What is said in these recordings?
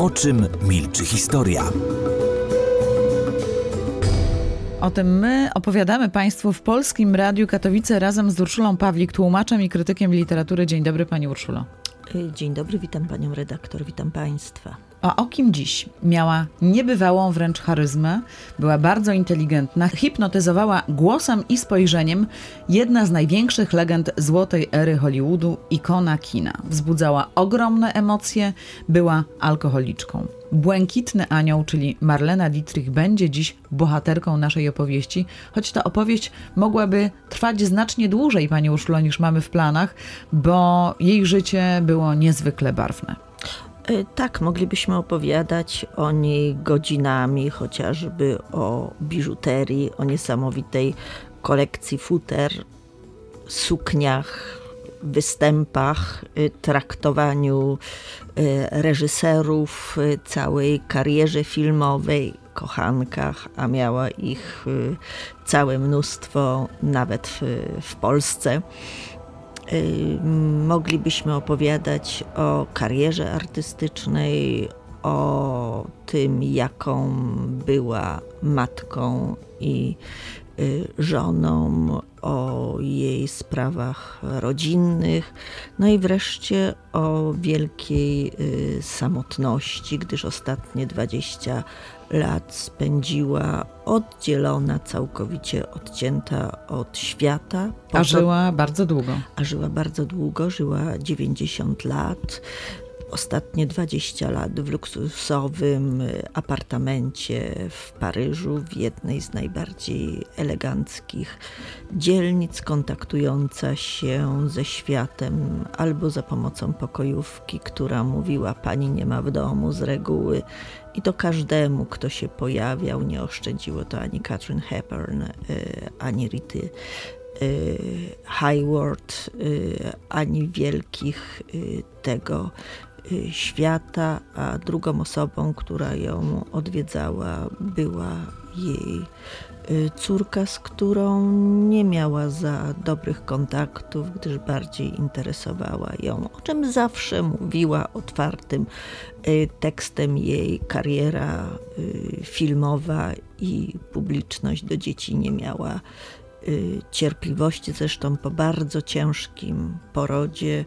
O czym milczy historia? O tym my opowiadamy Państwu w Polskim Radiu Katowice razem z Urszulą Pawlik, tłumaczem i krytykiem literatury. Dzień dobry Pani Urszulo. Dzień dobry, witam Panią redaktor, witam Państwa. A o kim dziś? Miała niebywałą wręcz charyzmę, była bardzo inteligentna, hipnotyzowała głosem i spojrzeniem jedna z największych legend złotej ery Hollywoodu, ikona kina. Wzbudzała ogromne emocje, była alkoholiczką. Błękitny Anioł, czyli Marlena Dietrich, będzie dziś bohaterką naszej opowieści, choć ta opowieść mogłaby trwać znacznie dłużej, Pani Urszulo, niż mamy w planach, bo jej życie było niezwykle barwne. E, tak, moglibyśmy opowiadać o niej godzinami, chociażby o biżuterii, o niesamowitej kolekcji futer, sukniach, występach, y, traktowaniu y, reżyserów, y, całej karierze filmowej, kochankach, a miała ich całe mnóstwo nawet w, w Polsce. Moglibyśmy opowiadać o karierze artystycznej, o tym, jaką była matką i żoną, o jej sprawach rodzinnych, no i wreszcie o wielkiej y, samotności, gdyż ostatnie 20 lat spędziła oddzielona, całkowicie odcięta od świata. A żyła bardzo długo. A żyła bardzo długo, żyła 90 lat ostatnie 20 lat w luksusowym y, apartamencie w Paryżu, w jednej z najbardziej eleganckich dzielnic, kontaktująca się ze światem albo za pomocą pokojówki, która mówiła: Pani nie ma w domu z reguły. I to każdemu, kto się pojawiał, nie oszczędziło to ani Catherine Hepburn, y, ani Rity y, Hayward, ani wielkich tego świata, a drugą osobą, która ją odwiedzała, była jej y, córka, z którą nie miała za dobrych kontaktów, gdyż bardziej interesowała ją, o czym zawsze mówiła otwartym y, tekstem jej kariera filmowa i publiczność do dzieci nie miała cierpliwości, zresztą po bardzo ciężkim porodzie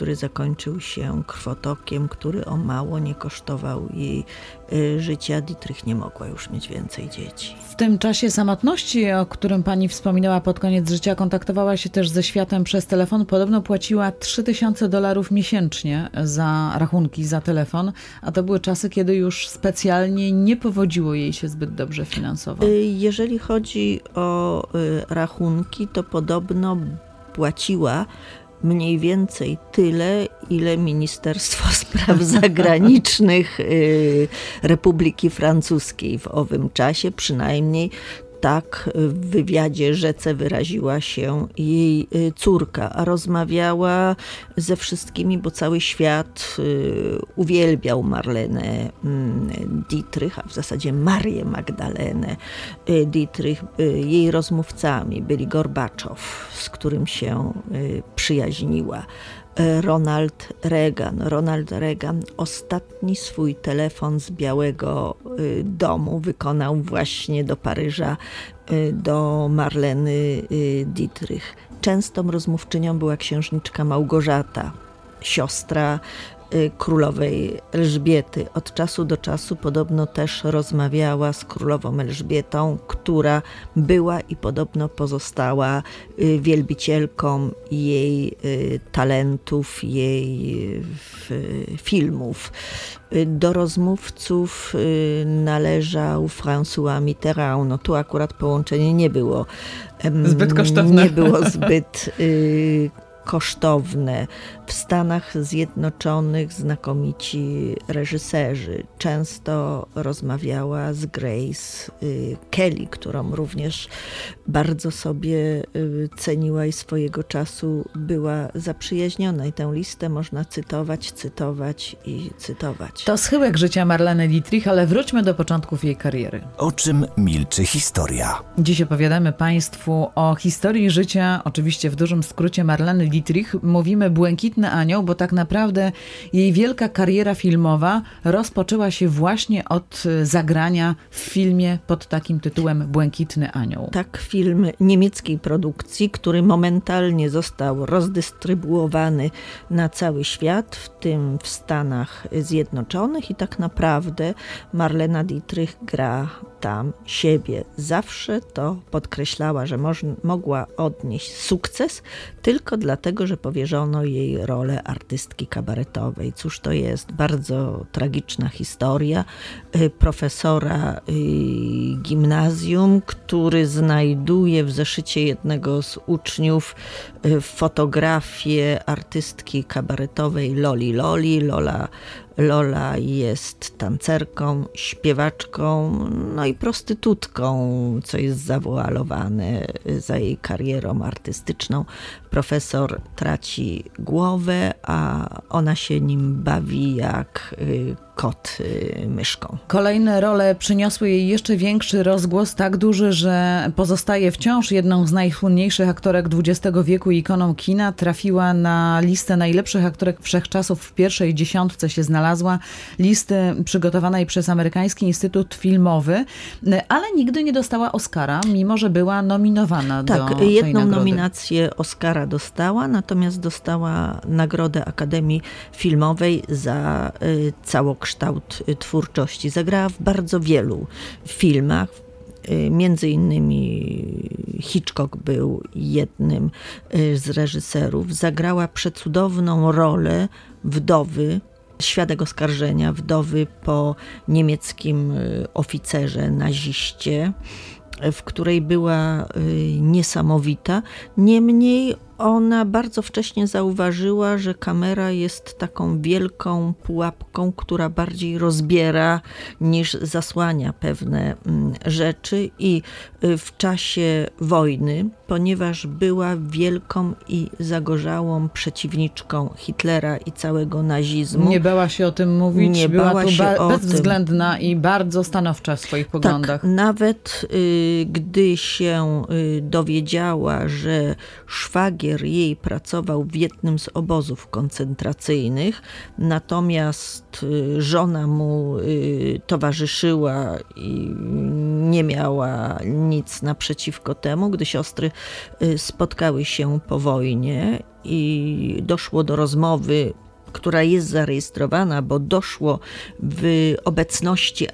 który zakończył się krwotokiem, który o mało nie kosztował jej y, życia. Dietrich nie mogła już mieć więcej dzieci. W tym czasie samotności, o którym pani wspominała pod koniec życia, kontaktowała się też ze światem przez telefon. Podobno płaciła 3000 dolarów miesięcznie za rachunki za telefon, a to były czasy, kiedy już specjalnie nie powodziło jej się zbyt dobrze finansowo. Y, jeżeli chodzi o y, rachunki, to podobno płaciła mniej więcej tyle, ile Ministerstwo Spraw Zagranicznych y, Republiki Francuskiej w owym czasie, przynajmniej tak w wywiadzie rzece wyraziła się jej y, córka, a rozmawiała ze wszystkimi, bo cały świat y, uwielbiał Marlenę mm, Dietrich, a w zasadzie Marię Magdalenę y, Dietrich. Jej rozmówcami byli Gorbaczow, z którym się przyjaźniła. Ronald Reagan. Ronald Reagan ostatni swój telefon z Białego y, Domu wykonał właśnie do Paryża, y, do Marleny Dietrich. Częstą rozmówczynią była księżniczka Małgorzata, siostra królowej Elżbiety. Od czasu do czasu podobno też rozmawiała z królową Elżbietą, która była i podobno pozostała y, wielbicielką jej y, talentów, jej filmów. Do rozmówców należał François Mitterrand. No tu akurat połączenie nie było zbyt kosztowne. Nie było zbyt kosztowne. W Stanach Zjednoczonych znakomici reżyserzy. Często rozmawiała z Grace y, Kelly, którą również bardzo sobie y, ceniła i swojego czasu była zaprzyjaźniona. I tę listę można cytować, cytować i cytować. To schyłek życia Marleny Dietrich, ale wróćmy do początków jej kariery. O czym milczy historia? Dziś opowiadamy Państwu o historii życia, oczywiście w dużym skrócie Marleny Dietrich. Mówimy Błękitny Anioł, bo tak naprawdę jej wielka kariera filmowa rozpoczęła się właśnie od zagrania w filmie pod takim tytułem Błękitny Anioł. Tak, film niemieckiej produkcji, który momentalnie został rozdystrybuowany na cały świat, w tym w Stanach Zjednoczonych i tak naprawdę Marlena Dietrich gra tam siebie. Zawsze to podkreślała, że mogła odnieść sukces tylko dlatego, że powierzono jej rolę artystki kabaretowej. Cóż to jest? Bardzo tragiczna historia y, profesora y, gimnazjum, który znajduje w zeszycie jednego z uczniów y, fotografię artystki kabaretowej Loli Loli. Lola Lola jest tancerką, śpiewaczką, no i prostytutką, co jest zawoalowane za jej karierą artystyczną. Profesor traci głowę, a ona się nim bawi jak y, kot y, myszką. Kolejne role przyniosły jej jeszcze większy rozgłos, tak duży, że pozostaje wciąż jedną z najsłynniejszych aktorek XX wieku i ikoną kina. Trafiła na listę najlepszych aktorek wszechczasów. W pierwszej dziesiątce się znalazła. Listy przygotowanej przez Amerykański Instytut Filmowy, ale nigdy nie dostała Oscara, mimo że była nominowana tak, do tej jedną nominację Oscara dostała, natomiast dostała Nagrodę Akademii Filmowej za y, całokształt kształt y, twórczości. Zagrała w bardzo wielu filmach, y, Między innymi Hitchcock był jednym y, z reżyserów. Zagrała przecudowną rolę wdowy, świadek oskarżenia, wdowy po niemieckim oficerze, naziście, w której była niesamowita. Niemniej ona bardzo wcześnie zauważyła, że kamera jest taką wielką pułapką, która bardziej rozbiera niż zasłania pewne mm, rzeczy i y, w czasie wojny, ponieważ była wielką i zagorzałą przeciwniczką Hitlera i całego nazizmu. Nie bała się o tym mówić, nie była bała się ba- bezwzględna tym. i bardzo stanowcza w swoich poglądach. Tak, nawet y, gdy się y, dowiedziała, że szwagier jej pracował w jednym z obozów koncentracyjnych, natomiast y, żona mu y, towarzyszyła i nie miała nic naprzeciwko temu, gdy siostry y, spotkały się po wojnie i doszło do rozmowy która jest zarejestrowana, bo doszło w obecności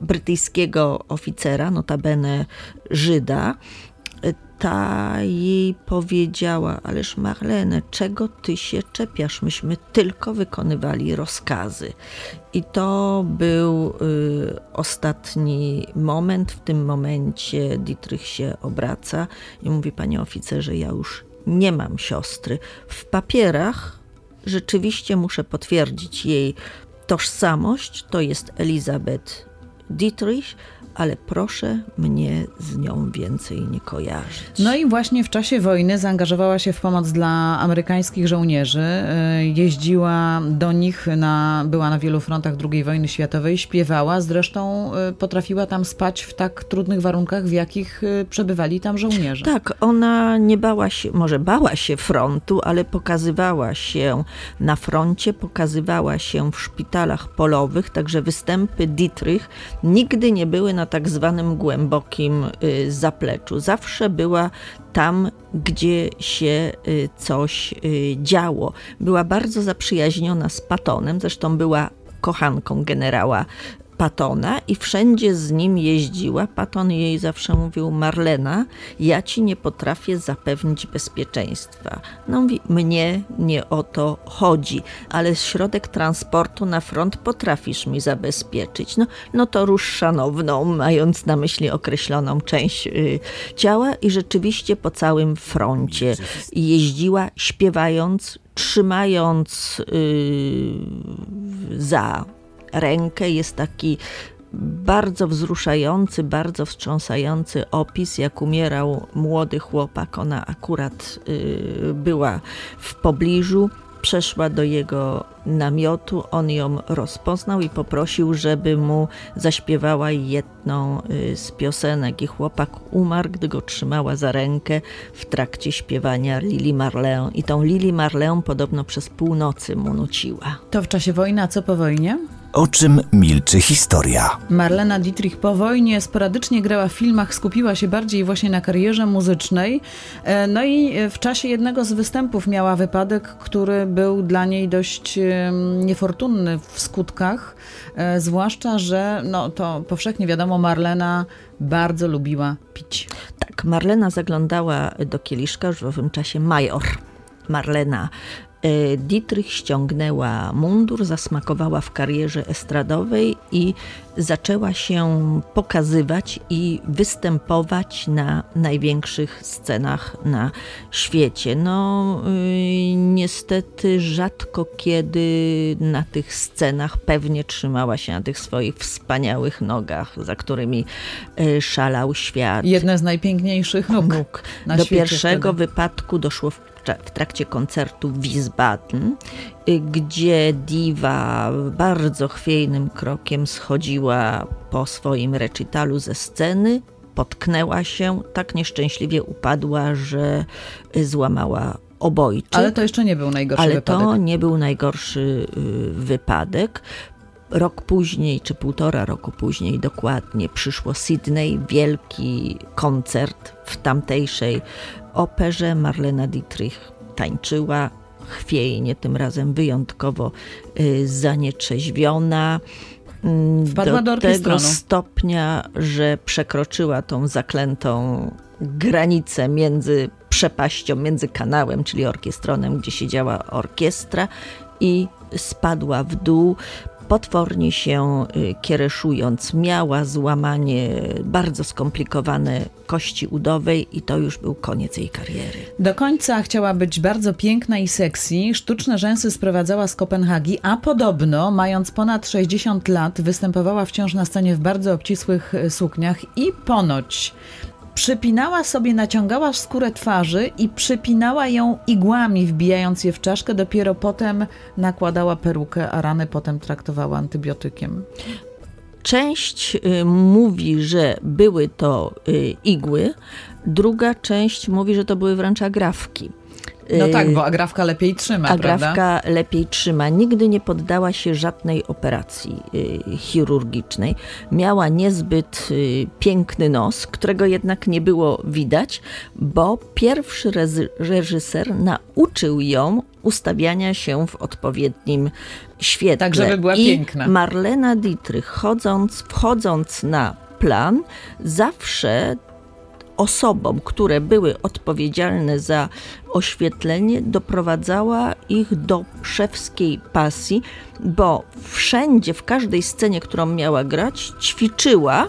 brytyjskiego oficera, notabene Żyda, ta jej powiedziała, ależ Marlene, czego ty się czepiasz? Myśmy tylko wykonywali rozkazy. I to był y, ostatni moment. W tym momencie Dietrich się obraca i mówi, panie oficerze, ja już nie mam siostry. W papierach rzeczywiście muszę potwierdzić jej tożsamość. To jest Elizabeth Dietrich, ale proszę mnie z nią więcej nie kojarzyć. No i właśnie w czasie wojny zaangażowała się w pomoc dla amerykańskich żołnierzy. Y, jeździła do nich, na, była na wielu frontach II wojny światowej, śpiewała, zresztą y, potrafiła tam spać w tak trudnych warunkach, w jakich y, przebywali tam żołnierze. Tak, ona nie bała się, może bała się frontu, ale pokazywała się na froncie, pokazywała się w szpitalach polowych, także występy Dietrich nigdy nie były na tak zwanym głębokim y, zapleczu. Zawsze była tam, gdzie się y, coś y, działo. Była bardzo zaprzyjaźniona z Patonem, zresztą była kochanką generała Patona i wszędzie z nim jeździła. Paton jej zawsze mówił: Marlena, ja ci nie potrafię zapewnić bezpieczeństwa. No mówi: Mnie nie o to chodzi, ale środek transportu na front potrafisz mi zabezpieczyć. No, no to rusz szanowną, mając na myśli określoną część y, ciała, i rzeczywiście po całym froncie jeździła, śpiewając, trzymając y, za rękę. Jest taki bardzo wzruszający, bardzo wstrząsający opis, jak umierał młody chłopak. Ona akurat y, była w pobliżu. Przeszła do jego namiotu, on ją rozpoznał i poprosił, żeby mu zaśpiewała jedną y, z piosenek. I chłopak umarł, gdy go trzymała za rękę w trakcie śpiewania Lili Marleon. I tą Lili Marleon podobno przez północy mu nuciła. To w czasie wojny, a co po wojnie? O czym milczy historia? Marlena Dietrich po wojnie sporadycznie grała w filmach, skupiła się bardziej właśnie na karierze muzycznej. E, no i w czasie jednego z występów miała wypadek, który był dla niej dość niefortunny w skutkach, e, zwłaszcza, że no to powszechnie wiadomo, Marlena bardzo lubiła pić. Tak, Marlena zaglądała do kieliszka już w owym czasie major. Marlena E, Dietrich ściągnęła mundur, zasmakowała w karierze estradowej i zaczęła się pokazywać i występować na największych scenach na świecie. No, y, niestety rzadko kiedy na tych scenach pewnie trzymała się na tych swoich wspaniałych nogach, za którymi y, szalał świat. Jedne z najpiękniejszych nóg. nóg. Do pierwszego wtedy. wypadku doszło w w trakcie koncertu Wiesbaden, y, gdzie diwa bardzo chwiejnym krokiem schodziła po swoim recitalu ze sceny, potknęła się, tak nieszczęśliwie upadła, że y, złamała obojczyk. Ale to jeszcze nie był najgorszy Ale wypadek. Ale to nie był najgorszy y, wypadek. Rok później, czy półtora roku później dokładnie, przyszło Sydney, wielki koncert w tamtejszej operze. Marlena Dietrich tańczyła chwiejnie, tym razem wyjątkowo y, zanietrzeźwiona. Mm, Wpadła do, do tego stopnia, że przekroczyła tą zaklętą granicę między przepaścią, między kanałem, czyli orkiestronem, gdzie siedziała orkiestra i spadła w dół potwornie się y, kiereszując, miała złamanie bardzo skomplikowane kości udowej i to już był koniec jej kariery. Do końca chciała być bardzo piękna i sexy. Sztuczne rzęsy sprowadzała z Kopenhagi, a podobno, mając ponad 60 lat, występowała wciąż na scenie w bardzo obcisłych y, sukniach i ponoć przypinała sobie, naciągała skórę twarzy i przypinała ją igłami, wbijając je w czaszkę. Dopiero potem nakładała perukę, a rany potem traktowała antybiotykiem. Część y, mówi, że były to y, igły, druga część mówi, że to były wręcz agrafki. No tak, y, bo agrafka lepiej trzyma, agrafka prawda? lepiej trzyma. Nigdy nie poddała się żadnej operacji y, chirurgicznej. Miała niezbyt y, piękny nos, którego jednak nie było widać, bo pierwszy reżyser nauczył ją ustawiania się w odpowiednim świetle. Tak, żeby była I piękna. Marlena Dietrich, chodząc, wchodząc na plan, zawsze osobom, które były odpowiedzialne za oświetlenie, doprowadzała ich do szewskiej pasji, bo wszędzie, w każdej scenie, którą miała grać, ćwiczyła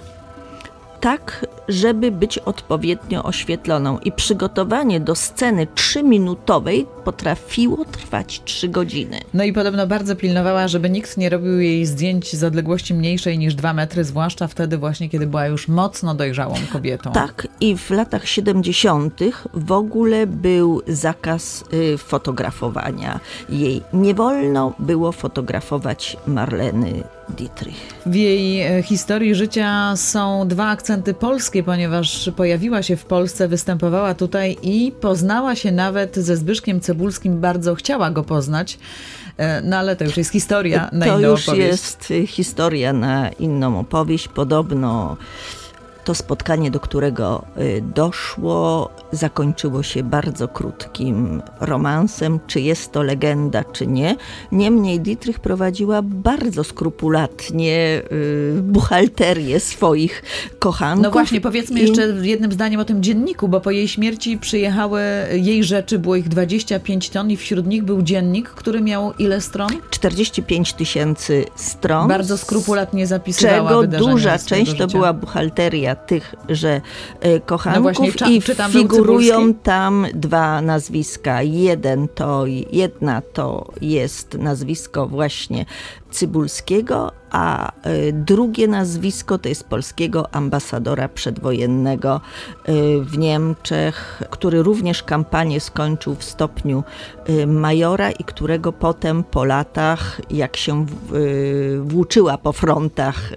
tak, żeby być odpowiednio oświetloną. I przygotowanie do sceny trzyminutowej potrafiło trwać trzy godziny. No i podobno bardzo pilnowała, żeby nikt nie robił jej zdjęć z odległości mniejszej niż dwa metry, zwłaszcza wtedy właśnie, kiedy była już mocno dojrzałą kobietą. Tak, i w latach 70. w ogóle był zakaz y, fotografowania jej. Nie wolno było fotografować Marleny Dietrich. W jej e, historii życia są dwa akcenty polskie cebulskie, ponieważ pojawiła się w Polsce, występowała tutaj i poznała się nawet ze Zbyszkiem Cebulskim, bardzo chciała go poznać. E, no ale to już jest historia na to inną już opowieść. jest y, historia na inną opowieść. Podobno to spotkanie, do którego y, doszło, zakończyło się bardzo krótkim romansem. Czy jest to legenda, czy nie. Niemniej Dietrich prowadziła bardzo skrupulatnie y, buchalterię swoich kochanków. No właśnie, powiedzmy I- jeszcze jednym zdaniem o tym dzienniku, bo po jej śmierci przyjechały jej rzeczy, było ich 25 ton i wśród nich był dziennik, który miał ile stron? 45 tysięcy stron. Bardzo skrupulatnie zapisywała czego duża część to była buchalteria tychże e, kochanków No właśnie, i czy tam był figurują tam dwa nazwiska. Jeden to, jedna to jest nazwisko właśnie Cybulskiego, a e, drugie nazwisko to jest polskiego ambasadora przedwojennego e, w Niemczech, który również kampanię skończył w stopniu e, majora i którego potem po latach, jak się włóczyła po frontach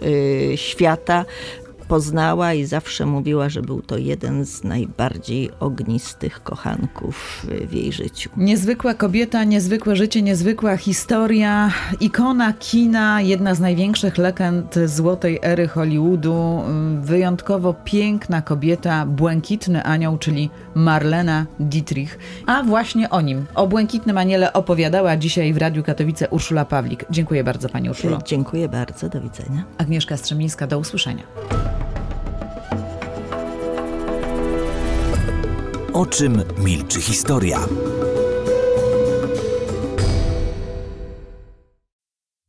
świata, poznała i zawsze mówiła, że był to jeden z najbardziej ognistych kochanków w jej życiu. Niezwykła kobieta, niezwykłe życie, niezwykła historia, ikona kina, jedna z największych legend złotej ery Hollywoodu, wyjątkowo piękna kobieta, błękitny anioł, czyli Marlena Dietrich. A właśnie o nim, o błękitnym aniele opowiadała dzisiaj w Radiu Katowice Urszula Pawlik. Dziękuję bardzo Pani Urszulo. Dziękuję bardzo, do widzenia. Agnieszka Strzemińska, do usłyszenia. O czym milczy historia?